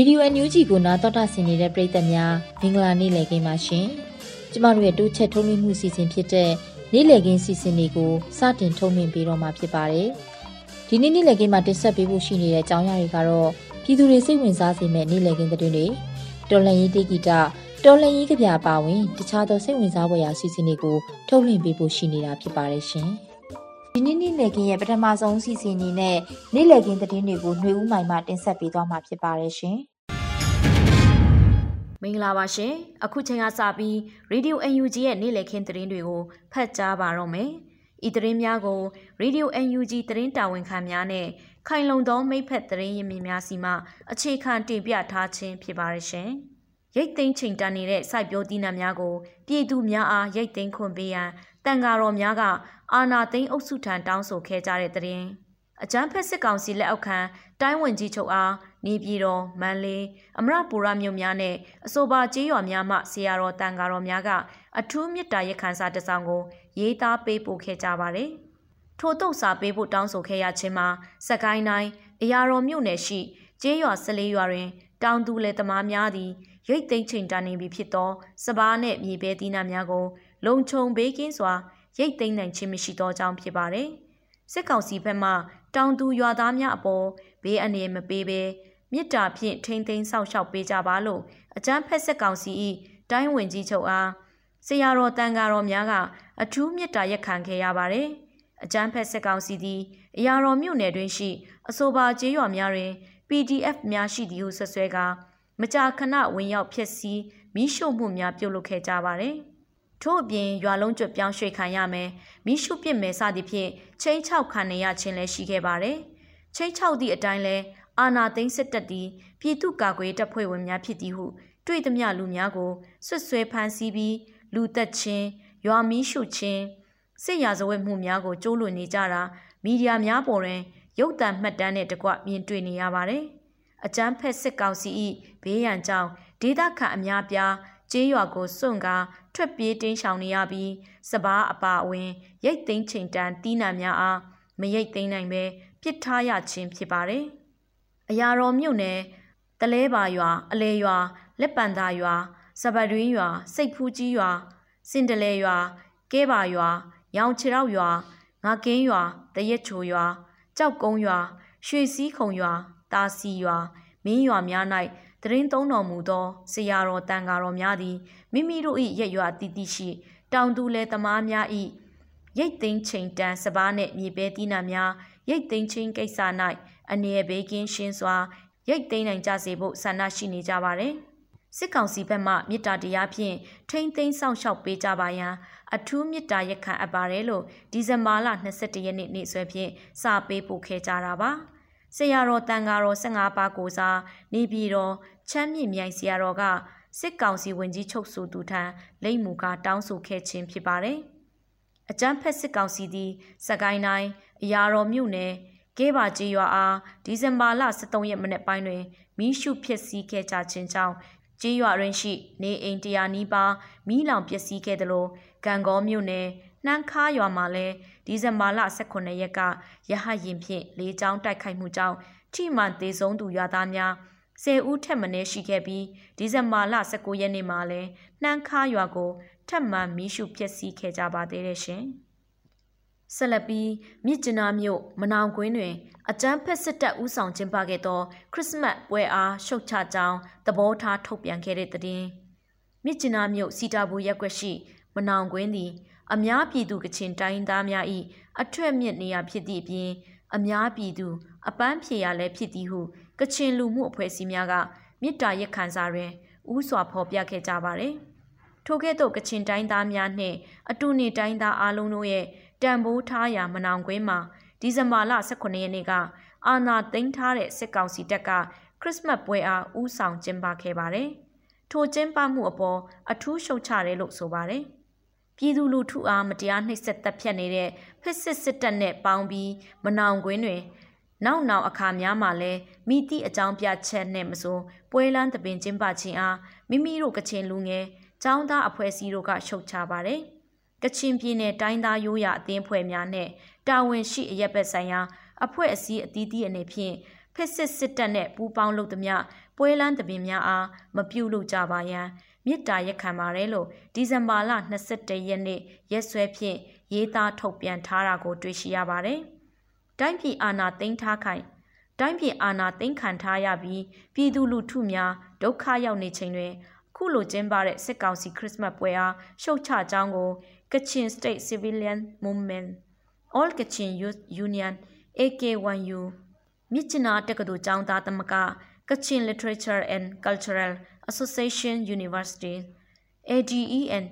ရေဒီယိုအန်ယူဂျီကိုနားတော်တာဆင်နေတဲ့ပရိသတ်များမင်္ဂလာနေ့လည်ခင်းပါရှင်။ကျမတို့ရဲ့တိုးချက်ထုံးလွှင့်မှုစီစဉ်ဖြစ်တဲ့နေ့လည်ခင်းစီစဉ်တွေကိုစတင်ထုံးလွှင့်ပေးတော့မှာဖြစ်ပါတယ်။ဒီနေ့နေ့လည်ခင်းမှာတင်ဆက်ပေးဖို့ရှိနေတဲ့အကြောင်းအရာတွေကတော့ပြည်သူတွေစိတ်ဝင်စားစေမယ့်နေ့လည်ခင်းသတင်းတွေတော်လှန်ရေးတေဂီတာတော်လှန်ရေးကြပြပါဝင်တခြားသောစိတ်ဝင်စားဖွယ်ရာစီစဉ်တွေကိုထုတ်လွှင့်ပေးဖို့ရှိနေတာဖြစ်ပါတယ်ရှင်။ ဒီနေ့နေ့လည်ခင်းရဲ့ပထမဆုံးစီစဉ်အနေနဲ့နေ့လည်ခင်းသတင်းတွေကိုຫນွေဦးမိုင်မှတင်ဆက်ပေးသွားမှာဖြစ်ပါတယ်ရှင်။မင်္ဂလာပါရှင်အခုချိန်ကစပြီး Radio UNG ရဲ့နေ့လည်ခင်းသတင်းတွေကိုဖတ်ကြားပါတော့မယ်ဤသတင်းများကို Radio UNG သတင်းတာဝန်ခံများနဲ့ခိုင်လုံသောမိဖက်သတင်းရင်းမြစ်များစီမှအခြေခံတင်ပြထားခြင်းဖြစ်ပါရရှင်ရိတ်သိမ်းချိန်တန်နေတဲ့စိုက်ပျိုးသီးနှံများကိုပြည်သူများအားရိတ်သိမ်းခွင့်ပေးရန်တန်ဃာတော်များက အာနာသိန်းအုပ်စုထံတောင်းဆိုခဲ့ကြတဲ့သတင်းအကြမ်းဖက်စစ်ကောင်စီလက်အောက်ခံတိုင်းဝင်ကြီးချုပ်အားနေပြည်တော်မန္တလေးအမရပူရမြို့များနဲ့အဆိုပါကျေးရွာများမှဆရာတော်တန်ဃာတော်များကအထူးမေတ္တာရက်ခံစာတစ်စောင်ကို ရေးသားပေးပို့ခဲ့ကြပါတယ်။ထို့တုတ်စာပေးဖို့တောင်းဆိုခဲ့ရခြင်းမှာစကိုင်းတိုင်းအရာတော်မြို့နယ်ရှိကျေးရွာ၁၄ရွာတွင် တောင်သူလယ်သမားများသည်ရိတ်သိမ်းချိန်တန်နေပြီဖြစ်သောစပားနှင့်မြေပဲသီးနှံများကို လုံခြုံဘေးကင်းစွာ ရိတ်သိမ်းနိုင်ခြင်းမရှိသောကြောင့်ဖြစ်ပါတယ်။စစ်ကောင်စီဘက်မှတောင်သူရွာသားများအပေါ်ဘေးအန္တရာယ်မပေးဘဲမြစ်တာဖြင့်ထိမ့်သိမ်းဆောက်ရှောက်ပေးကြပါလို့အကြမ်းဖက်စစ်ကောင်စီ၏တိုင်းဝင်ကြီးချုပ်အားဆရာတော်တန်ဃာတော်များကအထူးမြတ်တာရက်ခံခဲ့ရပါတယ်။အကြမ်းဖက်စစ်ကောင်စီသည်အရာတော်မြို့နယ်တွင်ရှိအဆိုပါကျေးရွာများတွင် PDF များရှိသည်ဟုဆွဆွဲကာမကြာခဏဝင်ရောက်ဖျက်ဆီးမိရှုမှုများပြုလုပ်ခဲ့ကြပါတယ်။ ထို့အပြင်ရွာလုံးကျွတ်ပြောင်းရွှေ့ခံရမယ်မိရှုပစ်မယ်စသည်ဖြင့်ချင်းချောက်ခံနေရခြင်းလည်းရှိခဲ့ပါတယ်။ချင်းချောက်သည့်အတိုင်းလဲအာနာသိန်းစစ်တပ်သည်ပြည်သူ့ကာကွယ်တပ်ဖွဲ့ဝင်များဖြစ်သည်ဟုတွေ့သမျှလူများကိုဆွတ်ဆွဲဖမ်းဆီးပြီးလူသက်ချင်းရွာမီးရှုချင်းစစ်ရာဇဝတ်မှုများကိုကျိုးလွန်နေကြတာမီဒီယာများပေါ်တွင်ရုပ်သံမှတ်တမ်းနဲ့တကွမြင်တွေ့နေရပါတယ်။အကြမ်းဖက်စစ်ကောင်စီ၏ဘေးရန်ကြောင့်ဒေသခံအများပြား ကျေးရွာကိုစွန့်ကားထွက်ပြေးတင်းရှောင်နေရပြီးစပားအပါအဝင် ရိတ်သိမ်းချိန်တန်တီးနှံများအားမရိတ်သိမ်းနိုင်ပဲပစ်ထားရခြင်းဖြစ်ပါတယ်။အရာတော်မြို့နယ်တလဲပါရွာအလဲရွာလက်ပံသာရွာစပတွင်းရွာစိတ်ဖူးကြီးရွာစင်တလဲရွာကဲပါရွာရောင်ချေရောက်ရွာငါကင်းရွာတရက်ချိုရွာကြောက်ကုန်းရွာရွှေစည်းခုံရွာတာစီရွာမင်းရွာများ၌ တရင်သုံးတော်မူသောဆရာတော်တန်ဃာတော်များသည်မိမိတို့၏ရက်ရွာတည်တည်ရှိ တောင်သူလယ်သမားများ၏ရိတ်သိမ်းချိန်တန်စပားနှင့်မြေပဲတီးနှံများရိတ်သိမ်းချင်းကိစ္စ၌အနေရဘေးကင်းရှင်းစွာရိတ်သိမ်းနိုင်ကြစေဖို့ဆန္ဒရှိနေကြပါတယ်။စစ်ကောင်စီဘက်မှမြစ်တာတရားဖြင့်ထိမ့်သိမ်းဆောင်ရှောက်ပေးကြပါရန်အထူးမြစ်တာရက်ခံအပ်ပါတယ်လို့ဒီဇင်ဘာလ22ရက်နေ့နေ့စွဲဖြင့်စာပေးပို့ခဲ့ကြတာပါ။ဆရာတော်တန်ဃာတော်15ပါးကိုစားနေပြည်တော် ချမ်းမြင့်မြိုင်ဆရာတော်ကစစ်ကောင်စီဝင်ကြီးချုပ်ဆိုသူထံလိမ့်မူကတောင်းဆိုခဲ့ခြင်းဖြစ်ပါတယ်။အကြမ်းဖက်စစ်ကောင်စီသည်စကိုင်းတိုင်းအရာတော်မြို့နယ်ကဲပါကြီးရွာအားဒီဇင်ဘာလ23ရက်မနေ့ပိုင်းတွင်မီးရှုဖြစ်စည်းခဲ့ကြခြင်းကြောင့်ကြီးရွာရင်းရှိနေအိမ်တရာနီးပါးမီးလောင်ပျက်စီးခဲ့သလိုကံကောမြို့နယ်နှမ်းခါရွာမှာလည်းဒီဇင်ဘာလ18ရက်ကရဟရင်ဖြင့်လေးချောင်းတိုက်ခိုက်မှုကြောင့်ထိမှန်သေးဆုံးသူရွာသားများ ဆယ်ဦးထက်မနည်းရှိခဲ့ပြီးဒီဇင်ဘာလ19ရက်နေ့မှာလည်းနှမ်းခါရွာကိုထပ်မံမီးရှုပျက်စီးခဲ့ကြပါသေးတယ်ရှင်။ဆက်လက်ပြီးမြစ်ကျနာမြို့မနောင်ကွင်းတွင် အကြမ်းဖက်စစ်တပ်ဦးဆောင်ကျင်းပခဲ့သော ခရစ်စမတ်ပွဲအားရှုတ်ချကြောင်းသဘောထားထုတ်ပြန်ခဲ့တဲ့တဲ့မြစ်ကျနာမြို့စီတာဘူရက်ွက်ရှိမနောင်ကွင်းသည်အများပြည်သူကချင်တိုင်းသားများ၏အထွတ်မြင့်နေရာဖြစ်သည့်အပြင်အများပြည်သူအပန်းဖြေရလည်းဖြစ်သည်ဟု ကချင်လူမှုအဖွဲ့အစည်းများကမြစ်တာရက်ခံစာတွင်ဥစွာဖော်ပြခဲ့ကြပါသည်ထိုကဲ့သို့ကချင်တိုင်းသားများနှင့်အတူနေတိုင်းသားအလုံးတို့ရဲ့တံပိုးထားရာမနောင်ကွင်းမှာဒီဇင်ဘာလ18ရက်နေ့ကအာနာသိမ်းထားတဲ့စစ်ကောင်စီတပ်ကခရစ်စမတ်ပွဲအားဥဆောင်ကျင်းပခဲ့ပါတယ်။ထိုကျင်းပမှုအပေါ်အထူးရှုတ်ချတယ်လို့ဆိုပါတယ်။ပြည်သူလူထုအားမတရားနှိပ်စက်တပ်ဖြတ်နေတဲ့ဖစ်စစ်စစ်တပ်နဲ့ပေါင်းပြီးမနောင်ကွင်းတွင် နောက်နောက်အခါများမှာလဲမိသည့်အကြောင်းပြချက်နဲ့မဆိုပွဲလန်းတပင်ကျင်းပခြင်းအားမိမိတို့ကချင်လူငယ်ចောင်းသားအဖွဲ့အစည်းတို့ကရှုတ်ချပါတယ်။ကချင်ပြည်နယ်တိုင်းသားရိုးရာအသင်းဖွဲ့များနဲ့တာဝန်ရှိအရက်ဘက်ဆိုင်ရာအဖွဲ့အစည်းအသီးသီးအနေဖြင့်ဖက်စစ်စစ်တပ်နဲ့ပူးပေါင်းလုပ်သည်များပွဲလန်းတပင်များအားမပြုလုပ်ကြပါရန်မြစ်တာရက်ခံပါတယ်လို့ဒီဇင်ဘာလ22ရက်နေ့ရက်စွဲဖြင့်ရေးသားထုတ်ပြန်ထားတာကိုတွေ့ရှိရပါတယ်။ တိုင်းပြည်အာဏာသိမ်းထားခိုင်တိုင်းပြည်အာဏာသိမ်းခံထားရပြီးပြည်သူလူထုများဒုက္ခရောက်နေချိန်တွင်ခုလိုကျင်းပတဲ့စစ်ကောင်စီခရစ်စမတ်ပွဲအားရှုတ်ချကြောင်းကို Kachin State Civilian Movement All Kachin Youth Union AK1U မြစ်ချနာတက္ကသိုလ်ကျောင်းသားသမဂ္ဂ Kachin Literature and Cultural Association University ADEN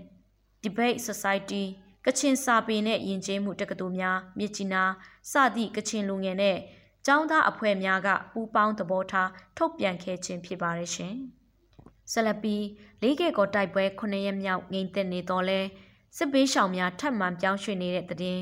Debate Society ကချင်စာပေနဲ့ယဉ်ကျေးမှုတက္ကသိုလ်များမြစ်ကြီးနားစသည့်ကချင်လူငယ်နဲ့ကျောင်းသားအဖွဲ့များကပူးပေါင်းသဘောထားထုတ်ပြန်ခဲ့ခြင်းဖြစ်ပါတယ်ရှင်။ဆက်လက်ပြီးလေးကဲကောတိုက်ပွဲ9ရက်မြောက်ငိမ့်သက်နေတော့လဲစစ်ဘေးရှောင်များထပ်မံပြောင်းရွှေ့နေတဲ့တဲ့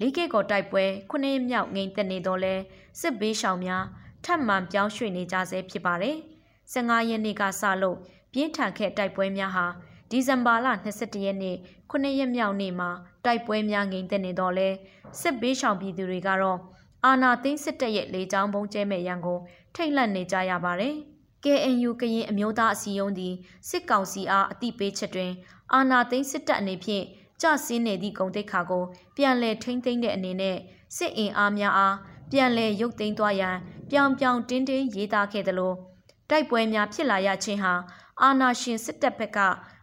လေးကဲကောတိုက်ပွဲခုနှစ်မြောက်ငိမ်သက်နေတော့လဲစစ်ဘေးရှောင်များထပ်မံပြောင်းရွှေ့နေကြဆဲဖြစ်ပါတယ်။15ရက်နေ့ကစလို့ပြင်းထန်ခဲ့တိုက်ပွဲများဟာ ဒီဇင်ဘာလ22ရက်နေ့ခုနှစ်ရက်မြောက်နေ့မှာတိုက်ပွဲများငိမ်သက်နေတော့လဲစစ်ဘေးရှောင်ပြည်သူတွေကတော့အာနာသိန်းစစ်တပ်ရဲ့လေကြောင်းပုံကျဲမဲ့ရန်ကိုထိတ်လန့်နေကြရပါတယ်။ KNU ကရင်အမျိုးသားအစည်းအရုံးသည်စစ်ကောင်စီအားအတိပေးချက်တွင် အာနာသိန်းစစ်တပ်အနေဖြင့်ကျဆင်းနေသည့်ဂုံတိတ်ခါကို ပြန်လည်ထိမ့်သိမ်းတဲ့အနေနဲ့စစ်အင်အားများအားပြန်လည်ရုပ်သိမ်းသွားရန်ပြောင်ပြောင်တင်းတင်းရေးသားခဲ့သလိုတိုက်ပွဲများဖြစ်လာရခြင်းဟာအာနာရှင်စစ်တပ်ဘက်က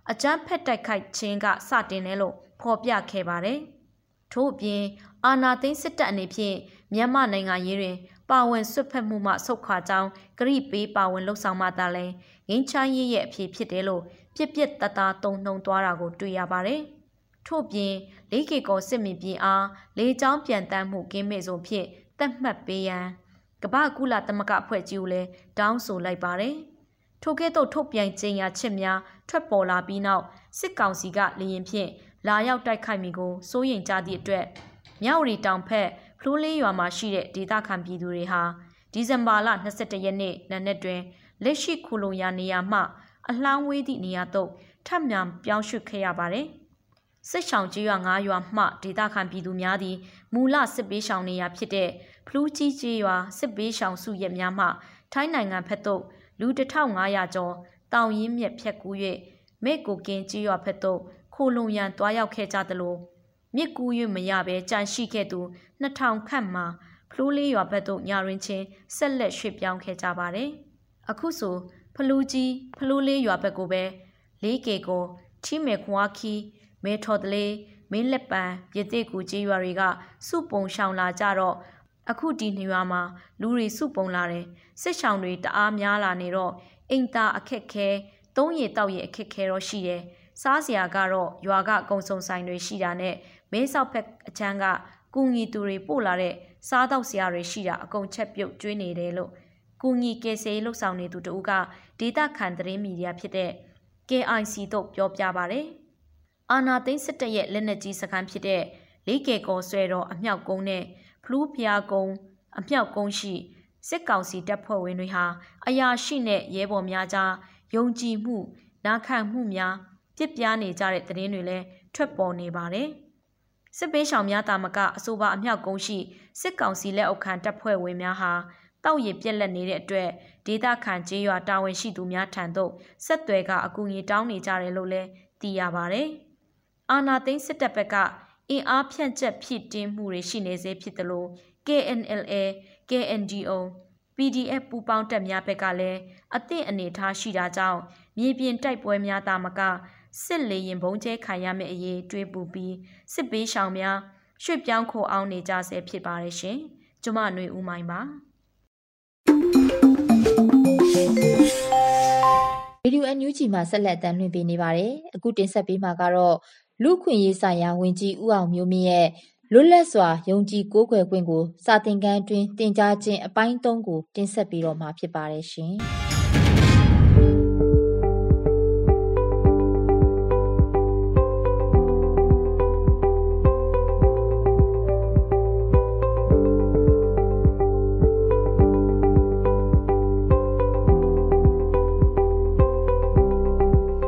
အကြမ်းဖက်တိုက်ခိုက်ခြင်းကစတင်တယ်လို့ဖော်ပြခဲ့ပါတယ်။ထို့အပြင်အာနာသိန်းစစ်တပ်အနေဖြင့်မြန်မာနိုင်ငံရေးတွင်ပါဝင်ဆွတ်ဖက်မှုမှဆုတ်ခွာကြောင်းဂရိပေးပါဝင်လှုပ်ဆောင်မှသာလဲငင်းချမ်းရေးရဲ့အဖြစ်ဖြစ်တယ်လို့ပြစ်ပြစ်တသားတုံနှုံသွားတာကိုတွေ့ရပါတယ်။ထို့ပြင်လေးကေကောစစ်မင်ပြည်အားလေကြောင်းပြန်တမ်းမှုကင်းမဲ့ဆုံးဖြင့်တတ်မှတ်ပေးရန်ကမ္ဘာကုလသမဂ္ဂအဖွဲ့ကြီးကိုလည်းတောင်းဆိုလိုက်ပါတယ်။ထိုကဲ့သို့ထုတ်ပြန်ကြေညာချက်များ ထွက်ပေါ်လာပြီးနောက်စစ်ကောင်စီကလေရင်ဖြင့်လာရောက်တိုက်ခိုက်မိကိုစိုးရိမ်ကြသည့်အတွက်မြောက်ရီတောင်ဖက်ဖလိုးလေးရွာမှာရှိတဲ့ဒေသခံပြည်သူတွေဟာဒီဇင်ဘာလ22ရက်နေ့နံနက်တွင်လက်ရှိခုလုံရနေရာမှအလှမ်းဝေးသည့်နေရာသို့ထပ်မံပြောင်းရွှေ့ခဲ့ရပါတယ်။စစ်ဆောင်ကြီးရွာ9ရွာမှဒေသခံပြည်သူများသည်မူလစစ်ပေးရှောင်နေရာဖြစ်တဲ့ဖလူးကြီးကြီးရွာစစ်ပေးရှောင်စုရက်များမှထိုင်းနိုင်ငံဖက်သို့လူ1500ကျော် တောင်ရင်းမြက်ဖြတ်ကူး၍မေကိုကင်းကြီးရွာဖက်သို့ခိုလုံရန်တွားရောက်ခဲ့ကြသလိုမြစ်ကူး၍မရဘဲကြန့်ရှိခဲ့သူ2000ခန့်မှဖလူးလေးရွာဘက်သို့ညာရင်ချင်းဆက်လက်ရွှေ့ပြောင်းခဲ့ကြပါတယ်။အခုဆိုဖလူးကြီးဖလူးလေးရွာဘက်ကိုပဲလေးကေကိုထီမေခွာခီမဲထော်တလေးမင်းလက်ပံရတိကူကြီးရွာတွေကစုပုံရှောင်လာကြတော့အခုဒီနေရွာမှာလူတွေစုပုံလာတယ်စစ်ရှောင်တွေတအားများလာနေတော့ အိမ်သားအခက်ခဲသုံးရည်တောက်ရည်အခက်ခဲတော့ရှိတယ်စားစရာကတော့ရွာကအကုံစုံဆိုင်တွေရှိတာနဲ့မဲဆောက်ဖက်အချမ်းကကူညီသူတွေပို့လာတဲ့စားတော့စရာတွေရှိတာအကုန်ချက်ပြုတ်ကျွေးနေတယ်လို့ကူညီကယ်ဆယ်ရေးလှုပ်ဆောင်နေသူတို့ကဒေတာခန်သတင်းမီဒီယာဖြစ်တဲ့ KIC တို့ပြောပြပါဗျ။အာနာသိန်းစစ်တပ်ရဲ့လက်နက်ကြီးစခန်းဖြစ်တဲ့လေးကေကောဆွဲတော်အမြောက်ကုန်းနဲ့ဖလူးဖျားကုန်းအမြောက်ကုန်းရှိ စစ်ကောင်စီတပ်ဖွဲ့ဝင်တွေဟာအရာရှိနဲ့ရဲဘော်များကြားယုံကြည်မှုနာခံမှုများပြစ်ပြားနေကြတဲ့သတင်းတွေလည်းထွက်ပေါ်နေပါတယ်။စစ်ပေးဆောင်များတာမကအဆိုပါအမြောက်ကုန်းရှိစစ်ကောင်စီလက်အောက်ခံတပ်ဖွဲ့ဝင်များဟာတောက်ရည်ပြက်လက်နေတဲ့အတွက်ဒေသခံကျေးရွာတာဝန်ရှိသူများထံသို့ဆက်သွယ်ကအကူအညီတောင်းနေကြတယ်လို့လည်းသိရပါတယ်။အာနာသိန်းစစ်တပ်ဘက်ကအင်အားဖြန့်ကျက်ဖြစ်တင်းမှုတွေရှိနေစေဖြစ်သလို KNLA, KNGO, PDF ပူပေါင်းတပ်များဘက်ကလည်းအသင့်အနေထားရှိတာကြောင့်မြေပြင်တိုက်ပွဲများသာမကစစ်လေရင်ဘုံကျဲခံရမယ့်အရေးတွေးပူပြီးစစ်ပေးရှောင်များရွှေ့ပြောင်းခိုအောင်နေကြဆဲဖြစ်ပါတယ်ရှင်။ကျမຫນွေဦးမိုင်းပါ။ဗီဒီယိုအန်ယူဂျီမှာဆက်လက်တမ်းလွှင့်ပေးနေပါတယ်။အခုတင်ဆက်ပေးမှာကတော့လူခွင့်ရေးဆိုင်ရာဝန်ကြီးဦးအောင်မျိုးမင်းရဲ့ လွတ်လပ်စွာယုံကြည်ကိုးကွယ်ခွင့်ကိုစာသင်ခန်းအတွင်းတင်ကြားခြင်းအပိုင်း၃ကိုတင်ဆက်ပေးတော့မှာဖြစ်ပါတယ်ရှင်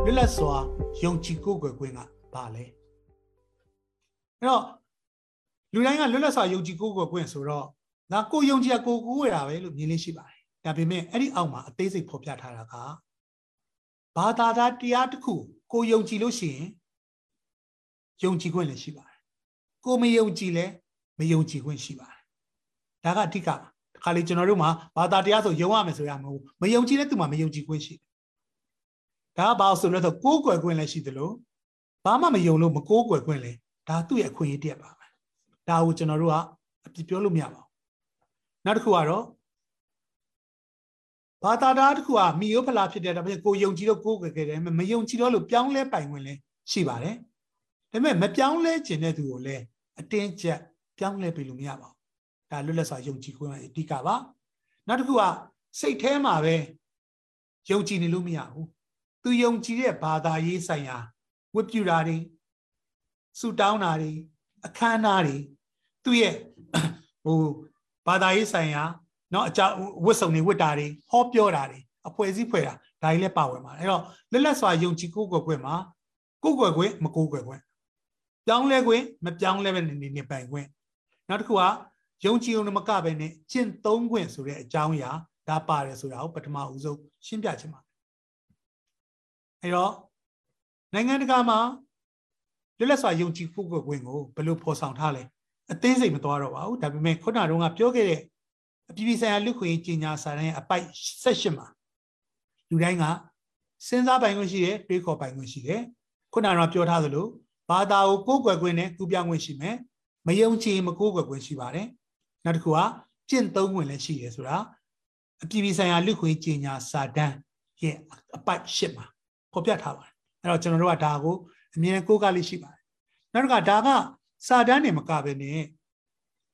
လွတ်လပ်စွာယုံကြည်ကိုးကွယ်ခွင့်ကဘာလဲအဲ့တော့ လူတိုင်းကလွတ်လပ်စွာယုံကြည်ကိုးကွယ်ခွင့်ဆိုတော့ငါကိုယုံကြည်ကိုကိုးကွယ်တာပဲလို့မြင်လေးရှိပါတယ်ဒါပေမဲ့အဲ့ဒီအောက်မှာအသေးစိတ်ဖော်ပြထားတာကဘာသာတရားတစ်ခုကိုယုံကြည်လို့ရှိရင်ယုံကြည်ခွင့်လည်းရှိပါတယ်ကိုမယုံကြည်လည်းမယုံကြည်ခွင့်ရှိပါတယ်ဒါကအဓိကပါတခါလေကျွန်တော်တို့မှာဘာသာတရားဆိုယုံရမယ်ဆိုရမဟုတ်မယုံကြည်တဲ့သူမှာမယုံကြည်ခွင့်ရှိတယ်ဒါကဘာလို့ဆိုလို့ဆိုကိုးကွယ်ခွင့်လည်းရှိတယ်လို့ဘာမှမယုံလို့မကိုးကွယ်ခွင့်လည်းဒါသူ့ရဲ့အခွင့်အရေးတည်းပါပဲ ဒါကိုကျွန်တော်တို့ကအပြပြောလို့မရပါဘူးနောက်တစ်ခုကတော့ဘာသာတရားတစ်ခုကမိယိုဖလာဖြစ်တဲ့ဒါပေမဲ့ကိုယုံကြည်လို့ကိုးကွယ်ခဲ့တယ်မယုံကြည်တော့လို့ပြောင်းလဲပိုင်ခွင့်လည်းရှိပါတယ်ဒါပေမဲ့မပြောင်းလဲခြင်းတဲ့သူကိုလည်းအတင်းကျပ်ပြောင်းလဲပေးလို့မရပါဘူးဒါလွတ်လပ်စွာယုံကြည်ခွင့်အဓိကပါနောက်တစ်ခုကစိတ်ထဲမှာပဲယုံကြည်နေလို့မရဘူးသူယုံကြည်တဲ့ဘာသာရေးဆိုင်ရာဝတ်ပြုတာတွေဆူတောင်းတာတွေ အခမ်းအနားတွေသူ့ရဲ့ဟိုဘာသာရေးဆိုင်ရာเนาะအကြောင်းဝတ်စုံတွေဝတ်တာတွေဟောပြောတာတွေအဖွဲ့အစည်းဖွဲ့တာဒါကြီးလည်းပါဝင်ပါတယ်အဲ့တော့လက်လက်စွာယုံကြည်ကိုးကွယ်ခွင့်မှာကိုးကွယ်ခွင့်မကိုးကွယ်ခွင့်ပြောင်းလဲခွင့်မပြောင်းလဲပဲနေနေပိုင်ခွင့်နောက်တစ်ခုကယုံကြည်ုံမကပဲနဲ့ကျင့်သုံးခွင့်ဆိုတဲ့အကြောင်းအရာဒါပါတယ်ဆိုတာကိုပထမဦးဆုံးရှင်းပြချင်ပါတယ်အဲ့တော့နိုင်ငံတကာမှာ လွတ်လပ်စွာယုံကြည်ဖို့ကွယ်ခွင့်ကိုဘယ်လိုဖော်ဆောင်ထားလဲအသေးစိတ်မသွားတော့ပါဘူးဒါပေမဲ့ခုနတုန်းကပြောခဲ့တဲ့အပြည်ပြည်ဆိုင်ရာလူခွင့်ကြီးညာစာတမ်းရဲ့အပိုက်16မှာလူတိုင်းကစဉ်းစားပိုင်ခွင့်ရှိတယ်တွေးခေါ်ပိုင်ခွင့်ရှိတယ်ခုနကပြောထားသလိုဘာသာကိုကိုးကွယ်ခွင့်နဲ့ကူးပြောင်းခွင့်ရှိမယ်မယုံကြည်မကိုးကွယ်ခွင့်ရှိပါတယ်နောက်တစ်ခုကကျင့်သုံးခွင့်လည်းရှိတယ်ဆိုတာအပြည်ပြည်ဆိုင်ရာလူခွင့်ကြီးညာစာတမ်းရဲ့အပိုက်8မှာဖော်ပြထားပါတယ်အဲ့တော့ကျွန်တော်တို့ကဒါကို အမြဲကိုးကားလေးရှိပါတယ်နောက်တစ်ခါဒါကစာတမ်းတွေမကဘဲနဲ့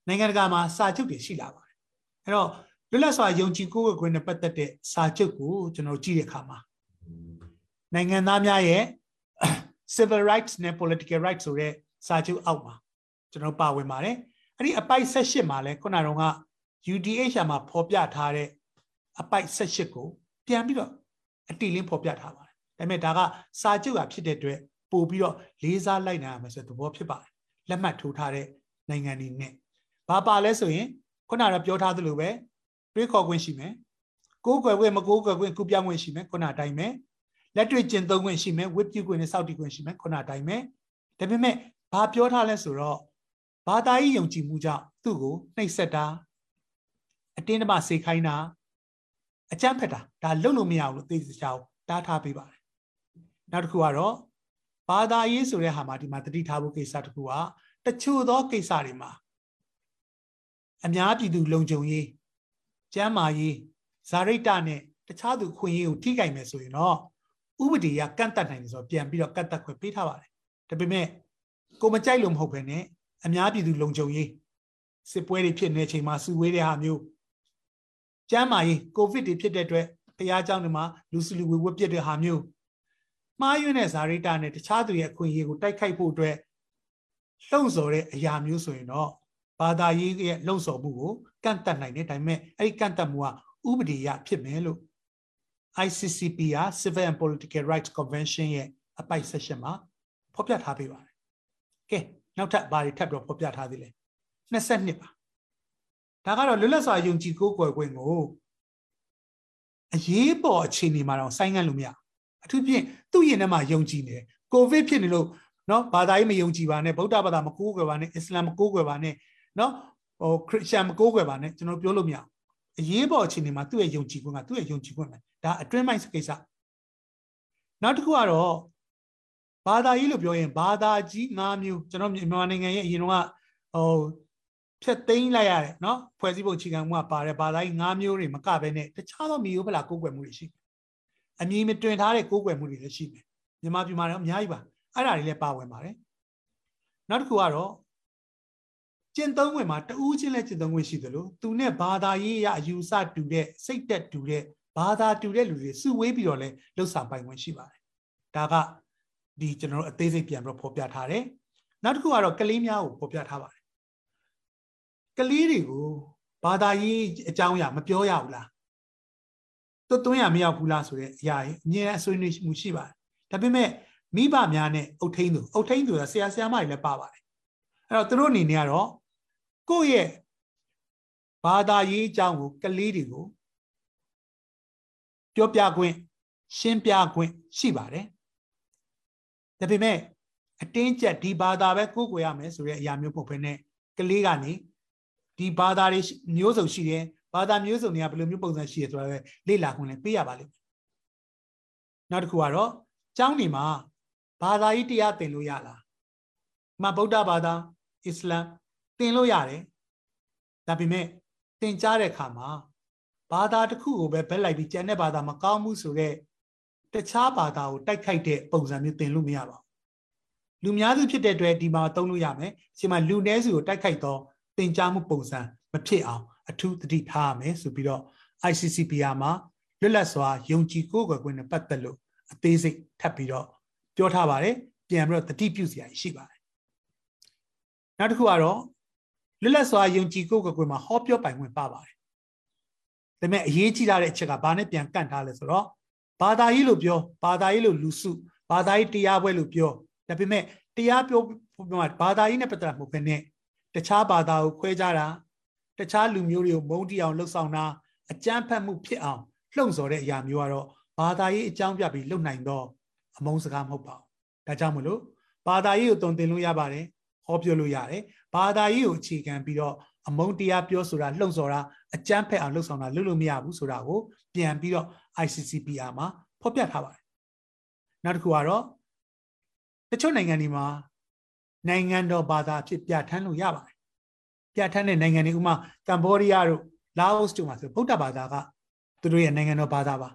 နိုင်ငံတကာမှာစာချုပ်တွေရှိလာပါတယ်အဲ့တော့လွတ်လပ်စွာယုံကြည်ကိုးကွယ်ခွင့်နဲ့ပတ်သက်တဲ့စာချုပ်ကိုကျွန်တော်ကြည့်တဲ့အခါမှာနိုင်ငံသားများရဲ့ civil rights နဲ့ political rights ဆိုတဲ့စာချုပ်အောက်မှာကျွန်တော်ပါဝင်ပါတယ်အဲ့ဒီအပိုက်78မှာလဲခုနကတော့က UDHR မှာဖော်ပြထားတဲ့အပိုက်78ကိုပြန်ပြီးတော့အတိလင်းဖော်ပြထားပါတယ်ဒါပေမဲ့ဒါကစာချုပ်ကဖြစ်တဲ့အတွက် ပို့ပြီးတော့လေးစားလိုက်နိုင်ရမယ်ဆိုတဲ့သဘောဖြစ်ပါတယ်လက်မှတ်ထိုးထားတဲ့နိုင်ငံတွေနဲ့ဘာပါလဲဆိုရင်ခုနကပြောထားသလိုပဲတွေးခေါ်ခွင့်ရှိမယ်ကိုးကွယ်ခွင့်မကိုးကွယ်ခွင့်ကုပြောင်းခွင့်ရှိမယ်ခုနအတိုင်းပဲလက်တွေ့ကျင့်သုံးခွင့်ရှိမယ်ဝတ်ပြုခွင့်နဲ့စောင့်တည်ခွင့်ရှိမယ်ခုနအတိုင်းပဲဒါပေမဲ့ဘာပြောထားလဲဆိုတော့ဘာသာရေးယုံကြည်မှုကြောင့်သူ့ကိုနှိပ်စက်တာအတင်းတမစေခိုင်းတာအကြမ်းဖက်တာဒါလုပ်လို့မရဘူးလို့သိစချအောင်တားထားပေးပါတယ်နောက်တစ်ခုကတော့ ဘာသာရေးဆိုတဲ့ဟာမှာဒီမှာတတိထားဖို့ကိစ္စတစ်ခုကတချို့သောကိစ္စတွေမှာအများပြည်သူလုံခြုံရေးကျန်းမာရေးဇာရိတနဲ့တခြားသူခွင့်ရေးကိုထိခိုက်မယ်ဆိုရင်တော့ဥပဒေကကန့်တတ်နိုင်တယ်ဆိုတော့ပြန်ပြီးတော့ကန့်တတ်ခွင့်ပေးထားပါတယ်ဒါပေမဲ့ကိုမကြိုက်လို့မဟုတ်ဘဲနဲ့အများပြည်သူလုံခြုံရေးစစ်ပွဲတွေဖြစ်နေတဲ့အချိန်မှာစုဝေးတဲ့ဟာမျိုးကျန်းမာရေးကိုဗစ်တွေဖြစ်တဲ့အတွက်ဘုရားကျောင်းတွေမှာလူစုလူဝေဝတ်ပြစ်တဲ့ဟာမျိုး မှားယွင်းတဲ့ဇာရိတာနဲ့တခြားသူရဲ့အခွင့်အရေးကိုတိုက်ခိုက်ဖို့အတွက်လှုံ့ဆော်တဲ့အရာမျိုးဆိုရင်တော့ဘာသာရေးရဲ့လှုံ့ဆော်မှုကိုကန့်တတ်နိုင်တယ်ဒါပေမဲ့အဲ့ဒီကန့်တတ်မှုကဥပဒေရဖြစ်မယ်လို့ ICCP က Civil and Political Rights Convention ရဲ့အပိုက် section မှာဖော်ပြထားပေးပါတယ်။ကဲနောက်ထပ်ဘာတွေထပ်ပြီးဖော်ပြထားသေးလဲ။22ပါ။ဒါကတော့လွတ်လပ်စွာယုံကြည်ကိုးကွယ်ခွင့်ကိုအရေးပေါ်အခြေအနေမှာတော့ဆိုင်းငံ့လို့မရ အထူးဖြင့်သူ့ရင်ထဲမှာယုံကြည်နေတယ်ကိုဗစ်ဖြစ်နေလို့နော်ဘာသာရေးမယုံကြည်ပါနဲ့ဗုဒ္ဓဘာသာမကိုးကွယ်ပါနဲ့အစ္စလာမ်မကိုးကွယ်ပါနဲ့နော်ဟိုခရစ်ယာန်မကိုးကွယ်ပါနဲ့ကျွန်တော်ပြောလို့မရဘူးအရေးပေါ်အခြေအနေမှာသူ့ရဲ့ယုံကြည်ခွင့်ကသူ့ရဲ့ယုံကြည်ခွင့်ပဲဒါအတွင်းပိုင်းကိစ္စနောက်တစ်ခုကတော့ဘာသာရေးလို့ပြောရင်ဘာသာကြီး၅မျိုးကျွန်တော်မြန်မာနိုင်ငံရဲ့အရင်ကဟိုဖြတ်သိမ်းလိုက်ရတယ်နော်ဖွဲ့စည်းပုံအခြေခံမှုကပါတယ်ဘာသာကြီး၅မျိုးတွေမကဘဲနဲ့တခြားသောမျိုးဖလားကိုးကွယ်မှုတွေရှိတယ် အမည်မတွင်ထားတဲ့ကိုးကွယ်မှုတွေလည်းရှိတယ်မြန်မာပြည်မှာတော့အများကြီးပါအဲ့ဒါတွေလည်းပါဝင်ပါတယ်နောက်တစ်ခုကတော့ကျင့်သုံးဝင်မှာတဦးချင်းလည်းကျင့်သုံးဝင်ရှိသလိုသူနဲ့ဘာသာရေးရအယူဆတူတဲ့စိတ်တက်တူတဲ့ဘာသာတူတဲ့လူတွေစုဝေးပြီးတော့လည်းလှုပ်ဆောင်ပိုင်ဝင်ရှိပါတယ်ဒါကဒီကျွန်တော်တို့အသေးစိတ်ပြန်ပြီးတော့ဖော်ပြထားတယ်နောက်တစ်ခုကတော့ကလေးများကိုဖော်ပြထားပါတယ်ကလေးတွေကိုဘာသာရေးအကြောင်းအရာမပြောရဘူးလား သွတ်သွင်းရမရောက်ဘူးလားဆိုတဲ့အရာကြီးအမြဲအဆွေးနွေးမှုရှိပါတယ်ဒါပေမဲ့မိဘများနဲ့အုတ်ထိန်သူအုတ်ထိန်သူကဆရာဆရာမတွေလည်းပါပါတယ်အဲ့တော့သူတို့အနေနဲ့ကတော့ကိုယ့်ရဲ့ဘာသာရေးအကြောင်းကိုကလေးတွေကိုပြောပြခွင့်ရှင်းပြခွင့်ရှိပါတယ်ဒါပေမဲ့အတင်းကျပ်ဒီဘာသာပဲကိုးကွယ်ရမယ်ဆိုတဲ့အရာမျိုးပုံဖက်နဲ့ကလေးကနေဒီဘာသာတွေမျိုးစုံရှိတယ် ဘာသာမျိုးစုံတွေကဘယ်လိုမျိုးပုံစံရှိတယ်ဆိုတာပဲလေ့လာခွင့်လည်းပေးရပါလိမ့်မယ်နောက်တစ်ခုကတော့ကျောင်းနေမှာဘာသာရေးတရားသင်လို့ရလားမဗုဒ္ဓဘာသာအစ္စလာမ်သင်လို့ရတယ်ဒါပေမဲ့သင်ကြားတဲ့အခါမှာဘာသာတစ်ခုကိုပဲဘက်လိုက်ပြီးကျန်တဲ့ဘာသာမကောင်းဘူးဆိုတော့တခြားဘာသာကိုတိုက်ခိုက်တဲ့ပုံစံမျိုးသင်လို့မရပါဘူးလူများစုဖြစ်တဲ့အတွက်ဒီမှာသုံးလို့ရမယ်ဒီမှာလူနည်းစုကိုတိုက်ခိုက်တော့သင်ကြားမှုပုံစံမဖြစ်အောင် အထူးသတိထားရမယ်ဆိုပြီးတော့ ICCPR မှာလွတ်လပ်စွာယုံကြည်ကိုးကွယ်ခွင့်နဲ့ပတ်သက်လို့အသေးစိတ်ထပ်ပြီးတော့ပြောထားပါတယ်ပြန်ပြီးတော့တတိပြုစရာရှိပါတယ်နောက်တစ်ခုကတော့လွတ်လပ်စွာယုံကြည်ကိုးကွယ်ခွင့်မှာဟောပြောပိုင်ခွင့်ပါပါတယ်ဒါပေမဲ့အရေးကြီးတာတဲ့အချက်ကဘာနဲ့ပြန်ကန့်ထားလဲဆိုတော့ဘာသာရေးလို့ပြောဘာသာရေးလို့လူစုဘာသာရေးတရားပွဲလို့ပြောဒါပေမဲ့တရားပြောဘာသာရေးနဲ့ပတ်သက်မှုပဲနဲ့တခြားဘာသာကိုခွဲခြားတာ တခြားလူမျိုးတွေကိုမုန်းတီအောင်လှုပ်ဆောင်တာအကြမ်းဖက်မှုဖြစ်အောင်လှုံ့ဆော်တဲ့အရာမျိုးကတော့ဘာသာရေးအကြောင်းပြပြီးလုပ်နိုင်တော့အမုန်းစကားမဟုတ်ပါဘူးဒါကြောင့်မလို့ဘာသာရေးကိုတုံသင်လို့ရပါတယ်ဟောပြောလို့ရတယ်ဘာသာရေးကိုအခြေခံပြီးတော့အမုန်းတရားပြောဆိုတာလှုံ့ဆော်တာအကြမ်းဖက်အောင်လှုပ်ဆောင်တာလုပ်လို့မရဘူးဆိုတာကိုပြန်ပြီးတော့ ICCPR မှာဖော်ပြထားပါတယ်နောက်တစ်ခုကတော့တချို့နိုင်ငံတွေမှာနိုင်ငံတော်ဘာသာအဖြစ်ပြဋ္ဌာန်းလို့ရပါတယ် ပြဋ္ဌာန်းတဲ့နိုင်ငံတွေဥမာကမ္ဘောဒီးယားတို့လာအိုတို့မှာဆိုဗုဒ္ဓဘာသာကသူတို့ရဲ့နိုင်ငံတော်ဘာသာပါ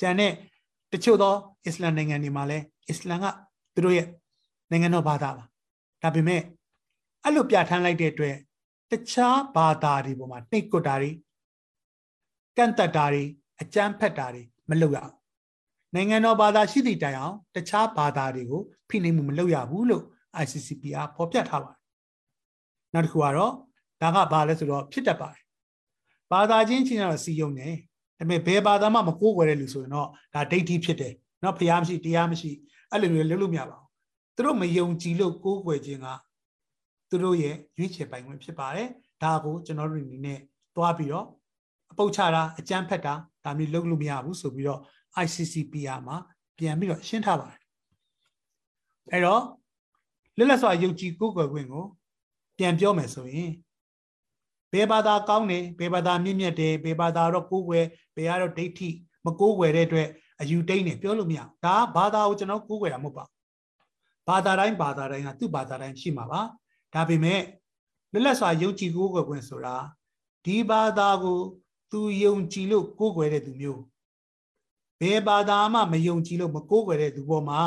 ကျန်တဲ့တချို့သောအစ္စလမ်နိုင်ငံတွေမှာလည်းအစ္စလမ်ကသူတို့ရဲ့နိုင်ငံတော်ဘာသာပါဒါပေမဲ့အဲ့လိုပြဋ္ဌာန်းလိုက်တဲ့အတွက်တခြားဘာသာတွေပေါ်မှာနှိတ်ကွတာတွေကန့်တက်တာတွေအကြမ်းဖက်တာတွေမလုပ်ရဘူးနိုင်ငံတော်ဘာသာရှိသည့်တိုင်အောင်တခြားဘာသာတွေကိုဖိနှိပ်မှုမလုပ်ရဘူးလို့ ICCPR ဖော်ပြထားပါတယ်နောက်တစ်ခုကတော့ ဒါကဘာလဲဆိုတော့ဖြစ်တတ်ပါတယ်ဘာသာချင်းချင်းကတော့စီယုံတယ်ဒါပေမဲ့ဘယ်ဘာသာမှမကိုးကွယ်တဲ့လူဆိုရင်တော့ဒါဒိဋ္ဌိဖြစ်တယ်နော်ဖျားမရှိတရားမရှိအဲ့လိုမျိုးလုပ်လို့မရပါဘူးသူတို့မယုံကြည်လို့ကိုးကွယ်ခြင်းကသူတို့ရဲ့ရွေးချယ်ပိုင်ခွင့်ဖြစ်ပါတယ်ဒါကိုကျွန်တော်တို့အနေနဲ့သွားပြီးတော့အပုတ်ချတာအကြမ်းဖက်တာဒါမျိုးလုပ်လို့မရဘူးဆိုပြီးတော့ ICCPR မှာပြန်ပြီးတော့ရှင်းထားပါတယ်အဲ့တော့လွတ်လပ်စွာယုံကြည်ကိုးကွယ်ခွင့်ကိုပြန်ပြောမယ်ဆိုရင် ဘယ်ဘာသာကောင်းတယ်ဘယ်ဘာသာမြင့်မြတ်တယ်ဘယ်ဘာသာတော့ကိုးကွယ်ဘယ်ကတော့ဒိဋ္ဌိမကိုးကွယ်တဲ့အတွက်အယူတိတ်နေပြောလို့မရဘူးဒါဘာသာကိုကျွန်တော်ကိုးကွယ်တာမဟုတ်ပါဘာသာတိုင်းဘာသာတိုင်းကသူ့ဘာသာတိုင်းရှိမှာပါဒါပေမဲ့လွတ်လပ်စွာယုံကြည်ကိုးကွယ်ခွင့်ဆိုတာဒီဘာသာကို သူယုံကြည်လို့ကိုးကွယ်တဲ့သူမျိုးဘယ်ဘာသာမှမယုံကြည်လို့မကိုးကွယ်တဲ့သူပေါ်မှာ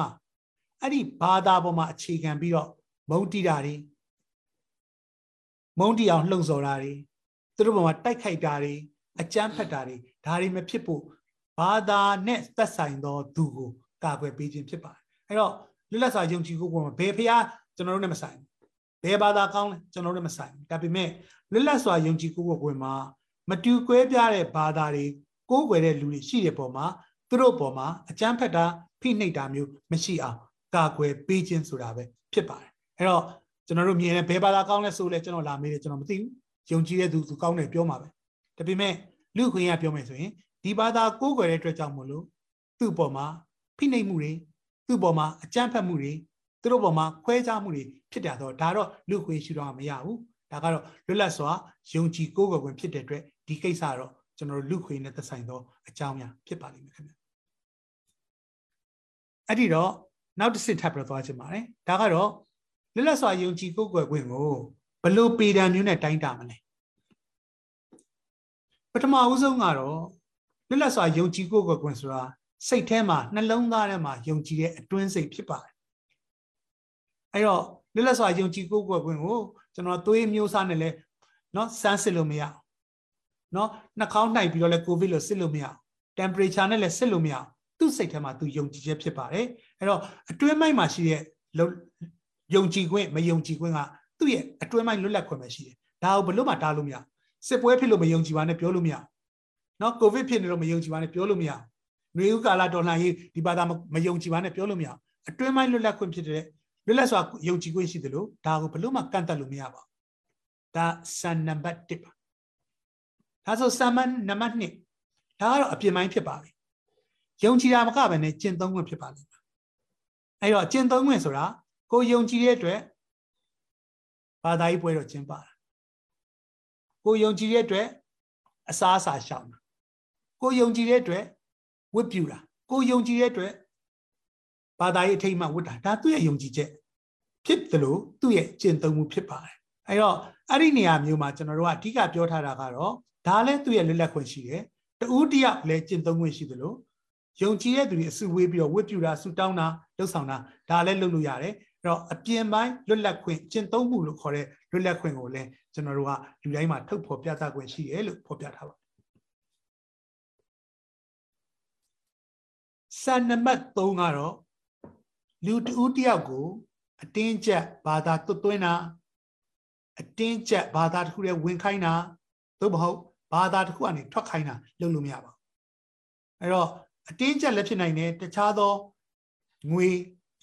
အဲ့ဒီဘာသာပေါ်မှာအခြေခံပြီးတော့မုန်းတိတာတွေ မုန်းတီအောင်လှုံ့ဆော်တာတွေသူတို့ပေါ်မှာတိုက်ခိုက်တာတွေအကြမ်းဖက်တာတွေဒါတွေမဖြစ်ဖို့ဘာသာနဲ့သက်ဆိုင်သောသူကိုကာကွယ်ပေးခြင်းဖြစ်ပါတယ်အဲ့တော့လွတ်လပ်စွာယုံကြည်ကိုပေါ်မှာဘယ်ဖရားကျွန်တော်တို့နဲ့မဆိုင်ဘယ်ဘာသာကောင်းလဲကျွန်တော်တို့မဆိုင်ဒါပေမဲ့လွတ်လပ်စွာယုံကြည်ကိုပေါ်မှာမတူကွဲပြားတဲ့ဘာသာတွေကိုးကွယ်တဲ့လူတွေရှိတဲ့ပုံမှာသူတို့ပေါ်မှာအကြမ်းဖက်တာဖိနှိပ်တာမျိုးမရှိအောင်ကာကွယ်ပေးခြင်းဆိုတာပဲဖြစ်ပါတယ်အဲ့တော့ ကျွန်တော်တို့မြင်တယ်ဘယ်ဘာသာကောင်းလဲဆိုလဲကျွန်တော်လာမေးတယ်ကျွန်တော်မသိဘူးယုံကြည်တဲ့သူသူကောင်းတယ်ပြောမှာပဲဒါပေမဲ့လူခွင့်ရပြောမယ်ဆိုရင်ဒီဘာသာကိုးကွယ်တဲ့အတွက်ကြောင့်မလို့သူ့ပေါ်မှာဖိနှိပ်မှုတွေသူ့ပေါ်မှာအကြမ်းဖက်မှုတွေသူတို့ပေါ်မှာခွဲခြားမှုတွေဖြစ်တယ်တော့ဒါတော့လူခွေရှိတော့မရဘူးဒါကတော့လွတ်လပ်စွာယုံကြည်ကိုးကွယ်ခွင့်ဖြစ်တဲ့အတွက်ဒီကိစ္စတော့ကျွန်တော်တို့လူခွေနဲ့သက်ဆိုင်သောအကြောင်းများဖြစ်ပါလိမ့်မယ်ခင်ဗျအဲ့ဒီတော့နောက်တစ်ဆင့်ထပ်ပြီးတော့သွားချင်ပါတယ်ဒါကတော့ လွတ်လပ်စွာယုံကြည်ကိုးကွယ်ခွင့်ကိုဘလို့ပေတံမျိုးနဲ့တိုင်းတာမလဲပထမဦးဆုံးကတော့လွတ်လပ်စွာယုံကြည်ကိုးကွယ်ခွင့်ဆိုတာစိတ်ထဲမှာနှလုံးသားထဲမှာယုံကြည်တဲ့အတွင်းစိတ်ဖြစ်ပါတယ်အဲ့တော့လွတ်လပ်စွာယုံကြည်ကိုးကွယ်ခွင့်ကိုကျွန်တော်သွေးမျိုးစားနဲ့လဲเนาะစမ်းစစ်လို့မရเนาะနှာခေါင်းနှိုက်ပြီးတော့လဲကိုဗစ်လို့စစ်လို့မရ temperature နဲ့လဲစစ်လို့မရသူ့စိတ်ထဲမှာသူယုံကြည်ချက်ဖြစ်ပါတယ်အဲ့တော့အတွင်းမိုက်မှာရှိတဲ့ ယုံကြည်ခွင့်မယုံကြည်ခွင့်ကသူ့ရဲ့အတွင်းမိုက်လွတ်လပ်ခွင့်ပဲရှိတယ်ဒါကိုဘလို့မှတားလို့မရစစ်ပွဲဖြစ်လို့မယုံကြည်ပါနဲ့ပြောလို့မရနော်ကိုဗစ်ဖြစ်နေလို့မယုံကြည်ပါနဲ့ပြောလို့မရຫນွေဥကာလတော်လှန်ရေးဒီဘာသာမယုံကြည်ပါနဲ့ပြောလို့မရအတွင်းမိုက်လွတ်လပ်ခွင့်ဖြစ်တဲ့လွတ်လပ်စွာယုံကြည်ခွင့်ရှိတယ်လို့ဒါကိုဘလို့မှကန့်တတ်လို့မရပါဘူးဒါစံနံပါတ်1ပါဒါဆိုစံမနံပါတ်2ဒါကတော့အပြင်ပိုင်းဖြစ်ပါပြီယုံကြည်တာမကဘဲနဲ့ကျင့်သုံးခွင့်ဖြစ်ပါလိမ့်မယ်အဲ့တော့ကျင့်သုံးခွင့်ဆိုတာ ကိုယုံကြည်တဲ့အတွက်ဘာသာရေးပွဲတော့ကျင်းပါတာကိုယုံကြည်တဲ့အတွက်အစားအစာရှောင်တာကိုယုံကြည်တဲ့အတွက်ဝတ်ပြူတာကိုယုံကြည်တဲ့အတွက်ဘာသာရေးအထိတ်မှဝတ်တာဒါသူ့ရဲ့ယုံကြည်ချက်ဖြစ်တယ်လို့သူ့ရဲ့ကျင့်သုံးမှုဖြစ်ပါတယ်အဲတော့အဲ့ဒီနေရာမျိုးမှာကျွန်တော်တို့ကအဓိကပြောထားတာကတော့ဒါလည်းသူ့ရဲ့လွတ်လပ်ခွင့်ရှိတယ်တူးတယောက်လည်းကျင့်သုံးခွင့်ရှိတယ်လို့ယုံကြည်တဲ့သူတွေအစုဝေးပြီးတော့ဝတ်ပြူတာဆူတောင်းတာလှုပ်ဆောင်တာဒါလည်းလုပ်လို့ရတယ်အဲ့ တော့အပြင်ပိုင်းလွတ်လပ်ခွင့်ကျင့်သုံးမှုလို့ခေါ်တဲ့လွတ်လပ်ခွင့်ကိုလည်းကျွန်တော်တို့ကလူတိုင်းမှာထုတ်ဖော်ပြသခွင့်ရှိတယ်လို့ဖော်ပြထားပါစံနံပါတ်3ကတော့လူတဦးတယောက်ကိုအတင်းကျပ်ဘာသာသွတ်သွင်းတာအတင်းကျပ်ဘာသာတစ်ခုတည်းဝင်ခိုင်းတာသို့မဟုတ်ဘာသာတစ်ခုကနေထွက်ခိုင်းတာလုပ်လို့မရပါဘူးအဲ့တော့အတင်းကျပ်လည်းဖြစ်နိုင်တယ်တခြားသောငွေ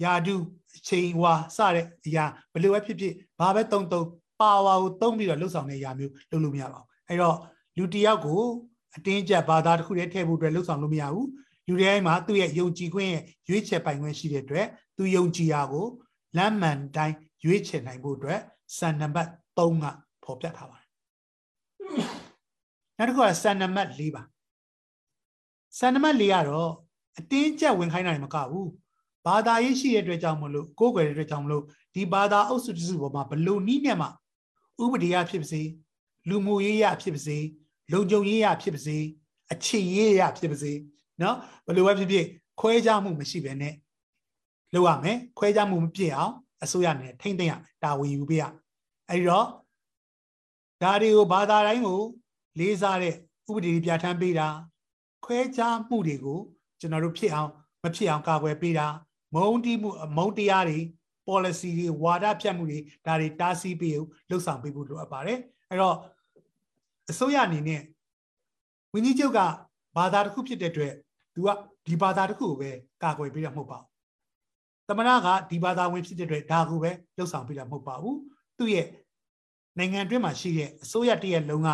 ယာတု အချိန်ဝါစတဲ့အရာဘယ်လိုပဲဖြစ်ဖြစ်ဘာပဲတုံတုံပါဝါကိုတုံးပြီးတော့လှုပ်ဆောင်တဲ့အရာမျိုးလုပ်လို့မရပါဘူးအဲ့တော့လူတယောက်ကိုအတင်းကျပ်ဘာသာတစ်ခုတည်းထည့်ဖို့အတွက်လှုပ်ဆောင်လို့မရဘူးလူတိုင်းမှာသူ့ရဲ့ယုံကြည်ခွင့်ရဲ့ရွေးချယ်ပိုင်ခွင့်ရှိတဲ့အတွက်သူယုံကြည်ရာကိုလမ်းမှန်တိုင်းရွေးချယ်နိုင်ဖို့အတွက်စံနံပါတ်3ကဖော်ပြထားပါတယ်နောက်တစ်ခုကစံနံပါတ်4ပါစံနံပါတ်4ကတော့အတင်းကျပ်ဝင်ခိုင်းတာမကဘူး ဘာသာရေးရှိတဲ့အတွက်ကြောင့်မလို့ကိုးကွယ်တဲ့အတွက်ကြောင့်မလို့ဒီဘာသာအုပ်စုတစုပေါ်မှာဘလို့နီးနဲ့မှဥပဒေရဖြစ်ပါစေလူမှုရေးရဖြစ်ပါစေလုံခြုံရေးရဖြစ်ပါစေအခြေရေးရဖြစ်ပါစေနော်ဘလို့ပဲဖြစ်ဖြစ်ခွဲခြားမှုမရှိဘဲနဲ့လုပ်ရမယ်ခွဲခြားမှုမပြည့်အောင်အစိုးရနဲ့ထိမ့်သိမ့်ရမယ်တာဝန်ယူပေးရအဲဒီတော့ဒါတွေကိုဘာသာတိုင်းကို လေးစားတဲ့ဥပဒေပြဋ္ဌာန်းပေးတာခွဲခြားမှုတွေကိုကျွန်တော်တို့ဖြစ်အောင်မဖြစ်အောင်ကာကွယ်ပေးတာ မုံတီးမှုမုံတရားတွေ policy တွေဝါဒဖြတ်မှုတွေဒါတွေတားဆီးပေးဖို့လှုပ်ဆောင်ပေးဖို့လိုအပ်ပါတယ်အဲ့တော့အစိုးရအနေနဲ့ဝင်းကြီးချုပ်ကဘာသာတစ်ခုဖြစ်တဲ့အတွက်သူကဒီဘာသာတစ်ခုကိုပဲကာကွယ်ပေးတာမဟုတ်ပါဘူးသမဏကဒီဘာသာဝင်ဖြစ်တဲ့အတွက်ဒါကိုပဲလှုပ်ဆောင်ပေးတာမဟုတ်ပါဘူးသူ့ရဲ့နိုင်ငံတွင်းမှာရှိတဲ့အစိုးရတရက်လုံးက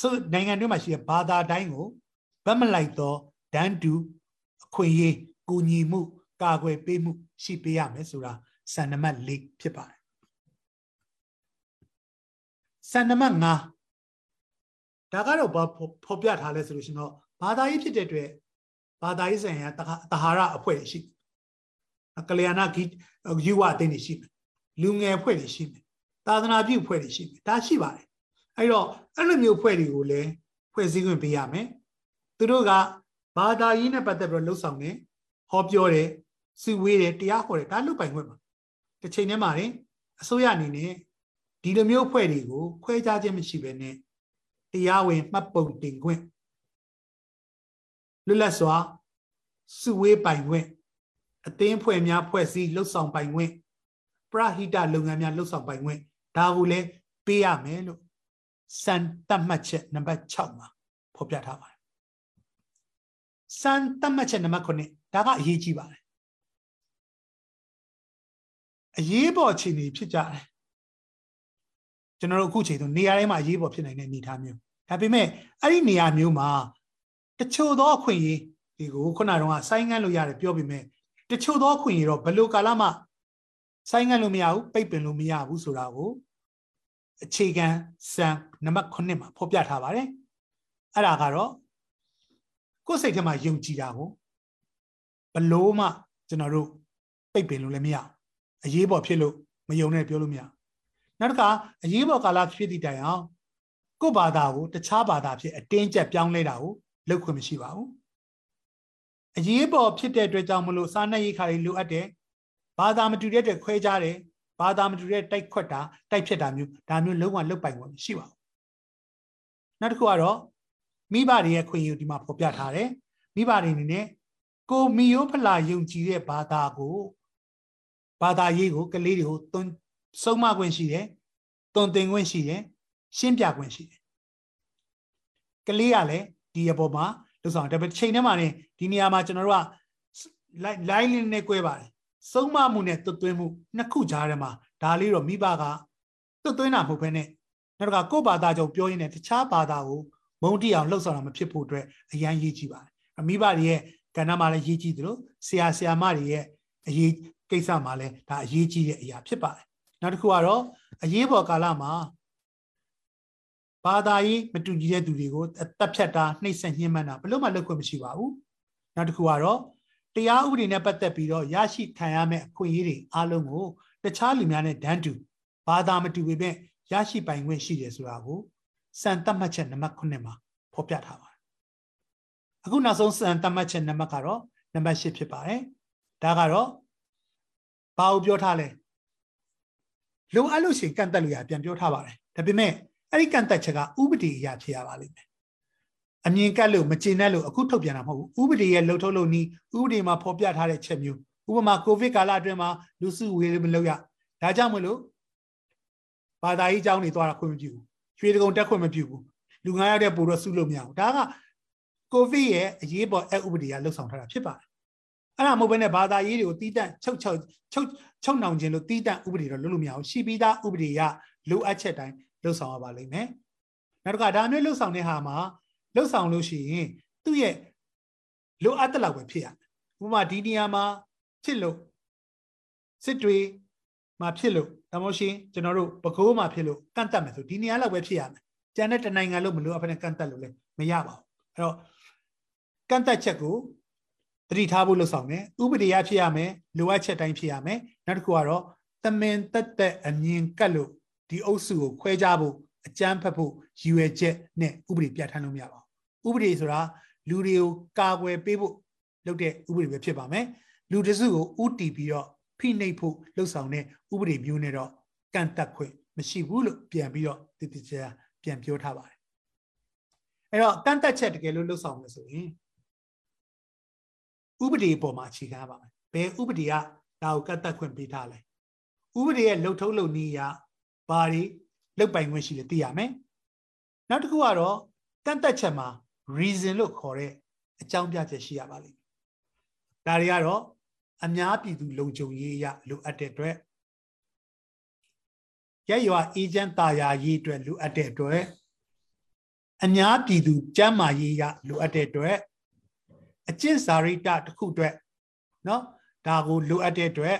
ဆိုနိုင်ငံတွင်းမှာရှိတဲ့ဘာသာတိုင်းကိုဗတ်မလိုက်တော့ဒန်းတူအခွင့်အရေးကူညီမှု ကာကွယ်ပေးမှုရှိပေးရမယ်ဆိုတာစံနံပါတ်၄ဖြစ်ပါတယ်စံနံပါတ်5ဒါကတော့ဘာဖော်ပြထားလဲဆိုလို့ရှင်တော့ဘာသာရေးဖြစ်တဲ့အတွက်ဘာသာရေးဆိုင်ရာတဟာရအဖွဲ့ရှိကလျာဏဂိယူဝအသင်းတွေရှိမယ်လူငယ်အဖွဲ့တွေရှိမယ်သာသနာပြုအဖွဲ့တွေရှိမယ်ဒါရှိပါတယ်အဲ့တော့အဲ့လိုမျိုးအဖွဲ့တွေကိုလည်းဖွဲ့စည်းခွင့်ပေးရမယ်သူတို့ကဘာသာရေးနဲ့ပတ်သက်ပြီးလှုပ်ဆောင်တယ်ဟောပြောတယ် စုဝေးတယ်တရားဟောတယ်ဒါလုပ်ပိုင်ခွင့်ပါတစ်ချိန်တည်းမှာရင်အစိုးရအနေနဲ့ဒီလိုမျိုးအဖွဲ့တွေကိုခွဲခြားခြင်းမရှိဘဲနဲ့တရားဝင်မှတ်ပုံတင်ခွင့်လွတ်လပ်စွာစုဝေးပိုင်ခွင့်အသင်းဖွဲ့များဖွဲ့စည်းလှုပ်ဆောင်ပိုင်ခွင့်ပရဟိတလုပ်ငန်းများလှုပ်ဆောင်ပိုင်ခွင့်ဒါကိုလည်းပေးရမယ်လို့စံတတ်မှတ်ချက်နံပါတ်6မှာဖော်ပြထားပါတယ်စံတတ်မှတ်ချက်နံပါတ်9ဒါကအရေးကြီးပါတယ် အရေးပေါ်အခြေအနေဖြစ်ကြတယ်ကျွန်တော်တို့အခုချိန်ဆိုနေရာတိုင်းမှာအရေးပေါ်ဖြစ်နိုင်တဲ့အနေအထားမျိုးဒါပေမဲ့အဲ့ဒီနေရာမျိုးမှာတချို့သောအခွင့်အရေးဒီကိုခုနကတော့ဆိုင်းငန်းလို့ရတယ်ပြောပေမဲ့တချို့သောအခွင့်အရေးတော့ဘယ်လိုကာလမှဆိုင်းငံ့လို့မရဘူးပိတ်ပင်လို့မရဘူးဆိုတာကိုအခြေခံစံနံပါတ်9မှာဖော်ပြထားပါတယ်အဲ့ဒါကတော့ကိုယ်စိတ်ထဲမှာယုံကြည်တာကိုဘလို့မှကျွန်တော်တို့ပိတ်ပင်လို့လည်းမရ အရေးပေါ်ဖြစ်လို့မယုံနဲ့ပြောလို့မရနောက်တစ်ခါအရေးပေါ်ကာလဖြစ်သည့်တိုင်အောင်ကိုယ့်ဘာသာကိုတခြားဘာသာဖြစ်အတင်းကျပ်ပြောင်းလဲတာကိုလုပ်ခွင့်မရှိပါဘူးအရေးပေါ်ဖြစ်တဲ့အတွက်ကြောင့်မလို့စားနပ်ရိက္ခာတွေလိုအပ်တယ်ဘာသာမတူတဲ့အတွက်ခွဲခြားတယ်ဘာသာမတူတဲ့တိုက်ခွက်တာတိုက်ဖြစ်တာမျိုးဒါမျိုးလုံးဝလုတ်ပိုင်ခွင့်မရှိပါဘူးနောက်တစ်ခုကတော့မိဘတွေရဲ့ခွင့်ယူဒီမှာဖော်ပြထားတယ်မိဘတွေအနေနဲ့ကိုမီယိုဖလာယုံကြည်တဲ့ဘာသာကို ဘာသာရေးကိုကလေးတွေကိုသွန်ဆုံးမခွင့်ရှိတယ်သွန်သင်ခွင့်ရှိတယ်ရှင်းပြခွင့်ရှိတယ်ကလေးကလည်းဒီအပေါ်မှာလို့ဆောင်တယ်ဒါပေမဲ့ချိန်ထဲမှာနေဒီနေရာမှာကျွန်တော်တို့က line လေးနဲ့꿰ပါတယ်ဆုံးမမှုနဲ့တွတ်သွင်းမှုနှစ်ခုကြားထဲမှာဒါလေးတော့မိဘကတွတ်သွင်းတာမဟုတ်ဘဲနဲ့နောက်ကကိုယ့်ဘာသာကြောင့်ပြောရင်းနဲ့တခြားဘာသာကိုမုံတိအောင်လှုပ်ဆောင်တာမဖြစ်ဖို့အတွက်အရန်ရေးကြည့်ပါတယ်မိဘတွေရဲ့ကဏ္ဍမှာလည်းရေးကြည့်သလိုဆရာဆရာမတွေရဲ့အရေး ကိစ္စမှာလည်းဒါအရေးကြီးတဲ့အရာဖြစ်ပါတယ်နောက်တစ်ခုကတော့အရေးပေါ်ကာလမှာဘာသာရေးမတူညီတဲ့သူတွေကိုတပ်ဖြတ်တာနှိပ်စက်ညှဉ်းပန်းတာဘယ်လို့မှလုပ်ခွင့်မရှိပါဘူးနောက်တစ်ခုကတော့တရားဥပဒေနဲ့ပတ်သက်ပြီးတော့ရရှိခံရမယ့်အခွင့်အရေးတွေအားလုံးကိုတခြားလူများနဲ့ဒန်းတူဘာသာမတူပေမဲ့ရရှိပိုင်ခွင့်ရှိတယ်ဆိုတာကိုစံသတ်မှတ်ချက်နံပါတ်9မှာဖော်ပြထားပါတယ်အခုနောက်ဆုံးစံသတ်မှတ်ချက်နံပါတ်ကတော့နံပါတ်10ဖြစ်ပါတယ်ဒါကတော့ ဘာကိုပြောထားလဲလိုအပ်လို့ရှိရင်ကန့်တက်လို့ရပြန်ပြောထားပါတယ်ဒါပေမဲ့အဲ့ဒီကန့်တက်ချက်ကဥပဒေအရာဖြစ်ရပါလိမ့်မယ်အမြင်ကတ်လို့မကျေနပ်လို့အခုထုတ်ပြန်တာမဟုတ်ဘူးဥပဒေရဲ့လှုပ်ထုတ်လို့နီးဥပဒေမှာဖော်ပြထားတဲ့ချက်မျိုးဥပမာကိုဗစ်ကာလအတွင်းမှာလူစုဝေးမလုပ်ရဒါကြောင့်မလို့ဘာသာရေးအကြောင်းတွေသွားတာခွင့်မပြုဘူးရွှေတကုံတက်ခွင့်မပြုဘူးလူငါးယောက်တဲ့ပို့တော့စုလို့မရဘူးဒါကကိုဗစ်ရဲ့အရေးပေါ်အဥပဒေကလှုပ်ဆောင်ထားတာဖြစ်ပါတယ် အဲ့ဒါမဟုတ်ဘဲနဲ့ဘာသာရေးတွေကိုတီးတန့်ချုပ်ချုပ်ချုပ်ချုပ်နှောင်ခြင်းလို့တီးတန့်ဥပဒေတော့လုပ်လို့မရဘူးရှိပြီးသားဥပဒေရလိုအပ်ချက်တိုင်းလှုပ်ဆောင်ရပါလိမ့်မယ်နောက်တစ်ခါဒါမျိုးလှုပ်ဆောင်တဲ့ဟာမှာလှုပ်ဆောင်လို့ရှိရင်သူ့ရဲ့လိုအပ်တဲ့လောက်ပဲဖြစ်ရမယ်ဥပမာဒီနေရာမှာဖြစ်လို့စစ်တွေမှာဖြစ်လို့ဒါမှမဟုတ်ရှင်ကျွန်တော်တို့ပကိုးမှာဖြစ်လို့ကန့်တက်မယ်ဆိုဒီနေရာလောက်ပဲဖြစ်ရမယ်ကျန်တဲ့တနိုင်ငံလို့မလို့အဖက်နဲ့ကန့်တက်လို့လည်းမရပါဘူးအဲ့တော့ကန့်တက်ချက်ကို တတိထားဖို့လှုပ်ဆောင်တယ်ဥပဒေရဖြစ်ရမယ်လိုအပ်ချက်တိုင်းဖြစ်ရမယ်နောက်တစ်ခုကတော့တမင်တက်တက်အမြင်ကတ်လို့ဒီအုပ်စုကိုခွဲခြားဖို့အကြမ်းဖက်ဖို့ရည်ရွယ်ချက်နဲ့ဥပဒေပြဋ္ဌာန်းလို့မရပါဘူးဥပဒေဆိုတာလူတွေကိုကာကွယ်ပေးဖို့လုပ်တဲ့ဥပဒေပဲဖြစ်ပါမယ်လူတစုကိုဥတီပြီးတော့ဖိနှိပ်ဖို့လှုပ်ဆောင်တဲ့ဥပဒေမျိုးနဲ့တော့ကန့်တက်ခွင့်မရှိဘူးလို့ပြန်ပြီးတော့တည်တည်ချာပြန်ပြောထားပါတယ်အဲ့တော့ကန့်တက်ချက်တကယ်လို့လှုပ်ဆောင်လို့ဆိုရင် ဥပဒေပေါ်မှာအခြေခံပါမယ်ဘယ်ဥပဒေကဒါကိုကန့်တက်ခွင့်ပေးထားလဲဥပဒေရဲ့လှုပ်ထုံးလုပ်နည်းအရဘာတွေလုတ်ပိုင်ခွင့်ရှိလဲသိရမယ်နောက်တစ်ခုကတော့ကန့်တက်ချက်မှာ reason လို့ခေါ်တဲ့အကြောင်းပြချက်ရှိရပါလိမ့်မယ်ဒါတွေကတော့အများပြည်သူလုံခြုံရေးရလိုအပ်တဲ့အတွက်ရရွာအေဂျင့်တာယာရေးအတွက်လိုအပ်တဲ့အတွက်အများပြည်သူကျန်းမာရေးရလိုအပ်တဲ့အတွက် အကျင့်စာရိတ္တတစ်ခုအတွက်เนาะဒါကိုလိုအပ်တဲ့အတွက်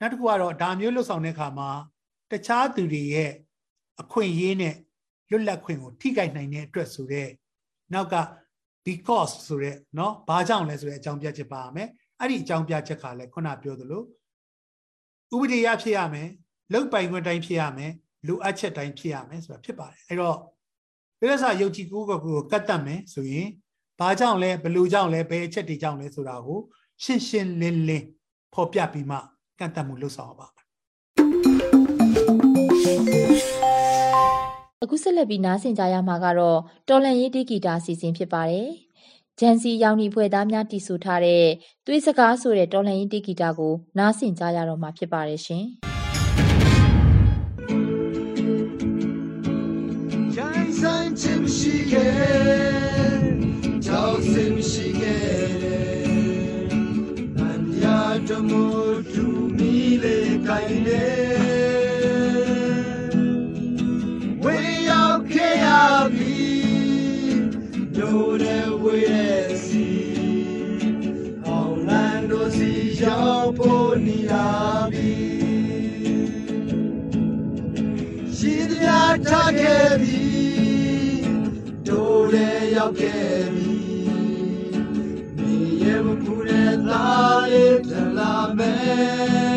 နောက်တစ်ခုကတော့ဒါမျိုးလှုပ်ဆောင်တဲ့အခါမှာတခြားသူတွေရဲ့အခွင့်အရေးနဲ့လွတ်လပ်ခွင့်ကိုထိခိုက်နိုင်တဲ့အတွက်ဆိုတော့နောက်က because ဆိုတဲ့เนาะဘာကြောင့်လဲဆိုတဲ့အကြောင်းပြချက်ပါမယ်အဲ့ဒီအကြောင်းပြချက်ကလည်းခုနပြောသလိုဥပဒေရဖြစ်ရမယ်လုတ်ပိုင်ခွင့်တိုင်းဖြစ်ရမယ်လိုအပ်ချက်တိုင်းဖြစ်ရမယ်ဆိုတာဖြစ်ပါတယ်အဲ့တော့ပြည့်စယုတ်ကြည်ကိုကိုကိုကတ်တတ်မယ်ဆိုရင် ဘာကြောင့်လဲဘယ်လိုကြောင့်လဲဘယ်အချက်တွေကြောင့်လဲဆိုတာကိုရှင်းရှင်းလင်းလင်းဖော်ပြပြီးမှကန့်တတ်မှုလုပ်ဆောင်ပါအခုဆက်လက်ပြီးနားဆင်ကြရမှာကတော့တော်လန်ရေးတီဂီတာအစီအစဉ်ဖြစ်ပါတယ်။ဂျန်စီရောင်နီဖွဲ့သားများတည်ဆူထားတဲ့သွေးစကားဆိုတဲ့တော်လန်ရေးတီဂီတာကိုနားဆင်ကြရတော့မှာဖြစ်ပါတယ်ရှင်။ ထားခဲ့ပြီတို့လည်းရောက်ခဲ့ပြီနေရမပူတဲ့သားလေးတလာမယ်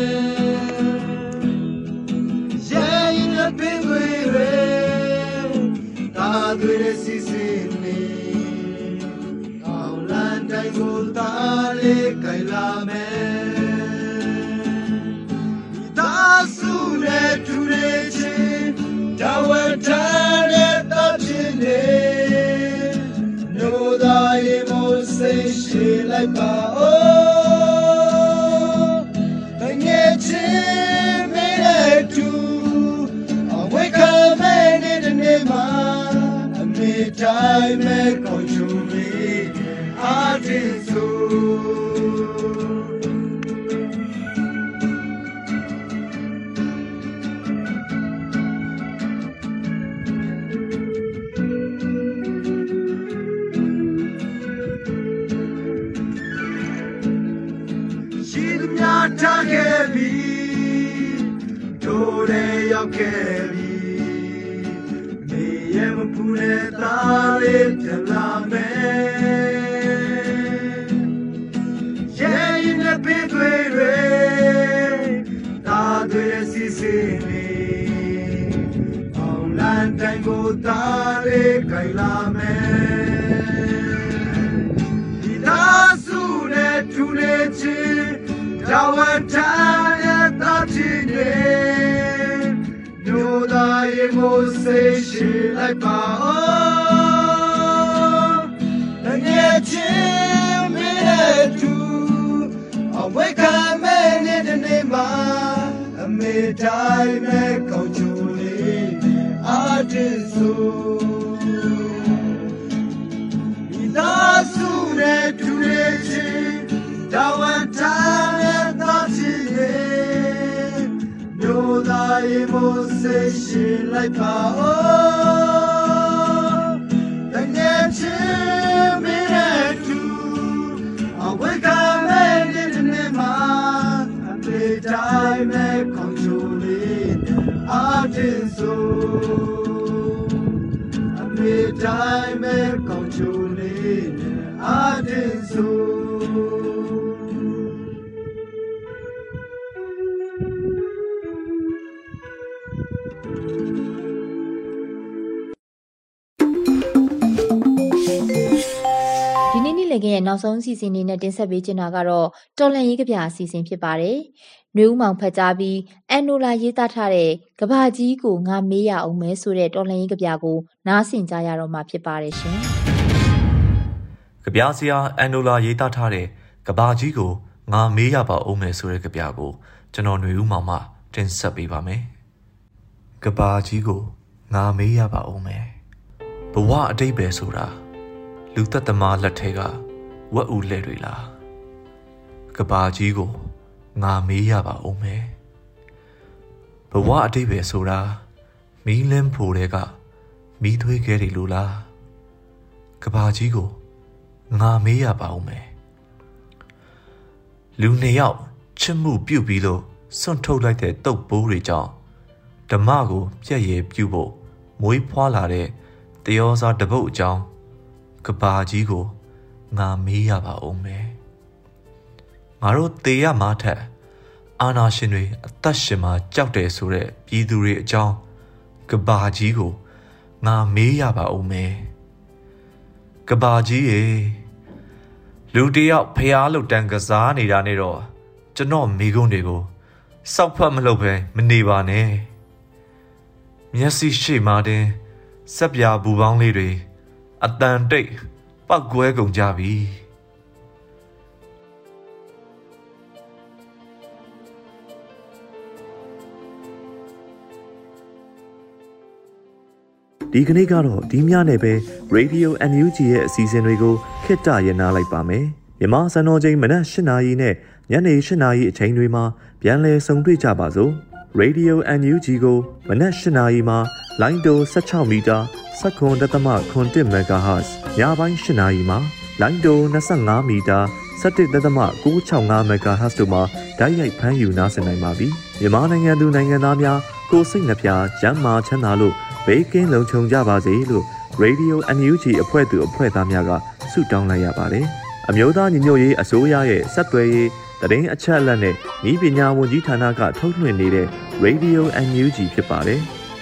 ရဲ့ရင်တဲ့ပင်တွေတွေတာတွေစီစီနေအောင်လန်တိုင်းကို တဝထားတဲ့တပ်ချင်းနေနိုးသားရေမိုးစိတ်ရှိလိုက်ပါ ထားခဲ့ပြီတို့လည်းရောက်ခဲ့ပြီနေရမပူတဲ့သားလေးပြန်လာမယ်ရဲ့ရင်နဲ့ပြေးတွေတွေသားတွေစီစီနေအောင်လန်တိုင်းကိုသားလေးကြိုင်လာမယ် တဝထားတဲ့တာချင်နေဒိုသားရေမိုးစိတ်ရှိလိုက်ပါဦးတငယ်ချင်းမင်းရဲ့သူအဝိခံမဲ့နေတဲ့နေ့မှာအမေတိုင်းမဲ့ကောင်းချိုလေးအာတင်ဆိုဒီသားစုနဲ့တူနေချင်းတဝထားတဲ့ မျိုးသားရေမိုးစိတ်ရှိလိုက်ပါဦးတကယ်ချင်းမင်းရဲ့သူအဝိ နေ့နေ့လည်ခင်းရဲ့နောက်ဆုံးအစီအစဉ်လေးနဲ့တင်ဆက်ပေးချင်တာကတော့တော်လန်ရေးကဗျာအစီအစဉ်ဖြစ်ပါတယ်။နှွေဦးမောင်ဖတ်ကြားပြီးအန်နိုလာရေးသားထားတဲ့ကဘာကြီးကိုငါမေးရအောင်မဲဆိုတဲ့တော်လန်ရေးကဗျာကိုနားဆင်ကြရတော့မှာဖြစ်ပါတယ်ရှင်။ကဗျာဆရာအန်နိုလာရေးသားထားတဲ့ကဘာကြီးကိုငါမေးရပါအောင်မယ်ဆိုတဲ့ကဗျာကိုကျွန်တော်ຫນွေဦးမောင်မှတင်ဆက်ပေးပါမယ်။ကဘာကြီးကိုငါမေးရပါအောင်မယ်။ဘဝအတိတ်ပဲဆိုတာလူသက်သမားလက်ထဲက ဝက်ဦးလက်တွေလားကဘာကြီးကိုငါမေးရပါဦးမယ်ဘဝအတိတ်ပဲဆိုတာမီးလင်းဖိုတဲ့ကမီးသွေးခဲတွေလို့လားကဘာကြီးကိုငါမေးရပါဦးမယ်လူနှစ်ယောက်ချစ်မှုပြုတ်ပြီးလို့စွန့်ထုတ်လိုက်တဲ့တုတ်ပိုးတွေကြောင့်ဓမ္မကိုပြည့်ရည်ပြုဖို့မွေးဖွားလာတဲ့တယောစာတပုတ်အကြောင်းကဘာကြီးကို ငါမေးရပါဦးမယ်ငါတို့တေရမာထက်အာနာရှင်တွေအသက်ရှင်မှာကြောက်တယ်ဆိုတဲ့ပြည်သူတွေအကြောင်းကဘာကြီးကိုငါမေးရပါဦးမယ်ကဘာကြီးရေလူတယောက်ဖျားလို့တန်ကစားနေတာနဲ့တော့ကျွန်တော်မိကုန်းတွေကိုစောက်ဖတ်မလုပ်ပဲမနေပါနဲ့မျက်စိရှိမှတင်စက်ပြာဘူပေါင်းလေးတွေအတန်တိတ် ပောက်ကွဲကုန်ကြပြီဒီကနေ့ကတော့ဒီညနေပဲ Radio NUG ရဲ့အစီအစဉ်တွေကိုခਿੱတရနာလိုက်ပါမယ်မြန်မာစံတော်ချိန်မနက်၈နာရီနဲ့ညနေ၈နာရီအချိန်တွေမှာပြန်လည်ဆုံတွေ့ကြပါစို့ Radio NUG ကိုမနက်၈နာရီမှာလိုင်းတို16မီတာ 7.3 MHz ညပိုင်း၈နာရီမှာလိုင်းတို25မီတာ17.665 MHz တို့မှာဓာတ်ရိုက်ဖမ်းယူနားဆင်နိုင်ပါပြီမြန်မာနိုင်ငံသူနိုင်ငံသားများကိုစိတ်နှပြကျန်းမာချမ်းသာလို့ဘဘေးကင်းလုံခြုံကြပါစေလို့ Radio NUG အဖွဲ့သူအဖွဲ့သားများကဆုတောင်းလိုက်ရပါတယ်။အမျိုးသားညီညွတ်ရေးအစိုးရရဲ့စက်သွယ်ရေးတရင်အချက်အလက်နဲ့ဤပညာဝန်ကြီးဌာနကထုတ်လွှင့်နေတဲ့ Radio NUG ဖြစ်ပါတယ်။